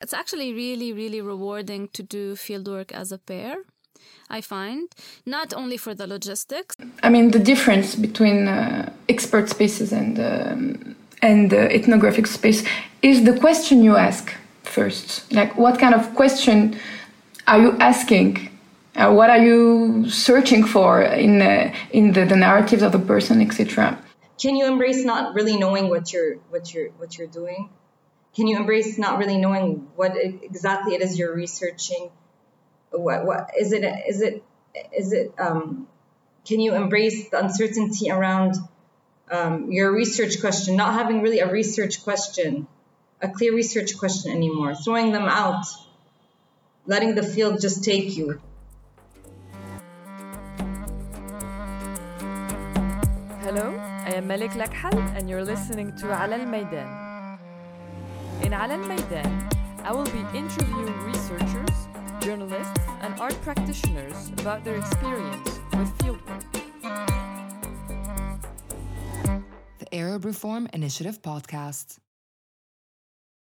It's actually really, really rewarding to do fieldwork as a pair. I find not only for the logistics. I mean, the difference between uh, expert spaces and um, and uh, ethnographic space is the question you ask first. Like, what kind of question are you asking? Uh, what are you searching for in uh, in the, the narratives of the person, etc. Can you embrace not really knowing what you're what you're what you're doing? Can you embrace not really knowing what exactly it is you're researching? What what is it? Is it is it? Um, can you embrace the uncertainty around um, your research question, not having really a research question, a clear research question anymore, throwing them out, letting the field just take you. Hello, I am Malik Lakhal and you're listening to Al In Ala Al I will be interviewing researchers, journalists, and art practitioners about their experience with fieldwork. The Arab Reform Initiative podcast.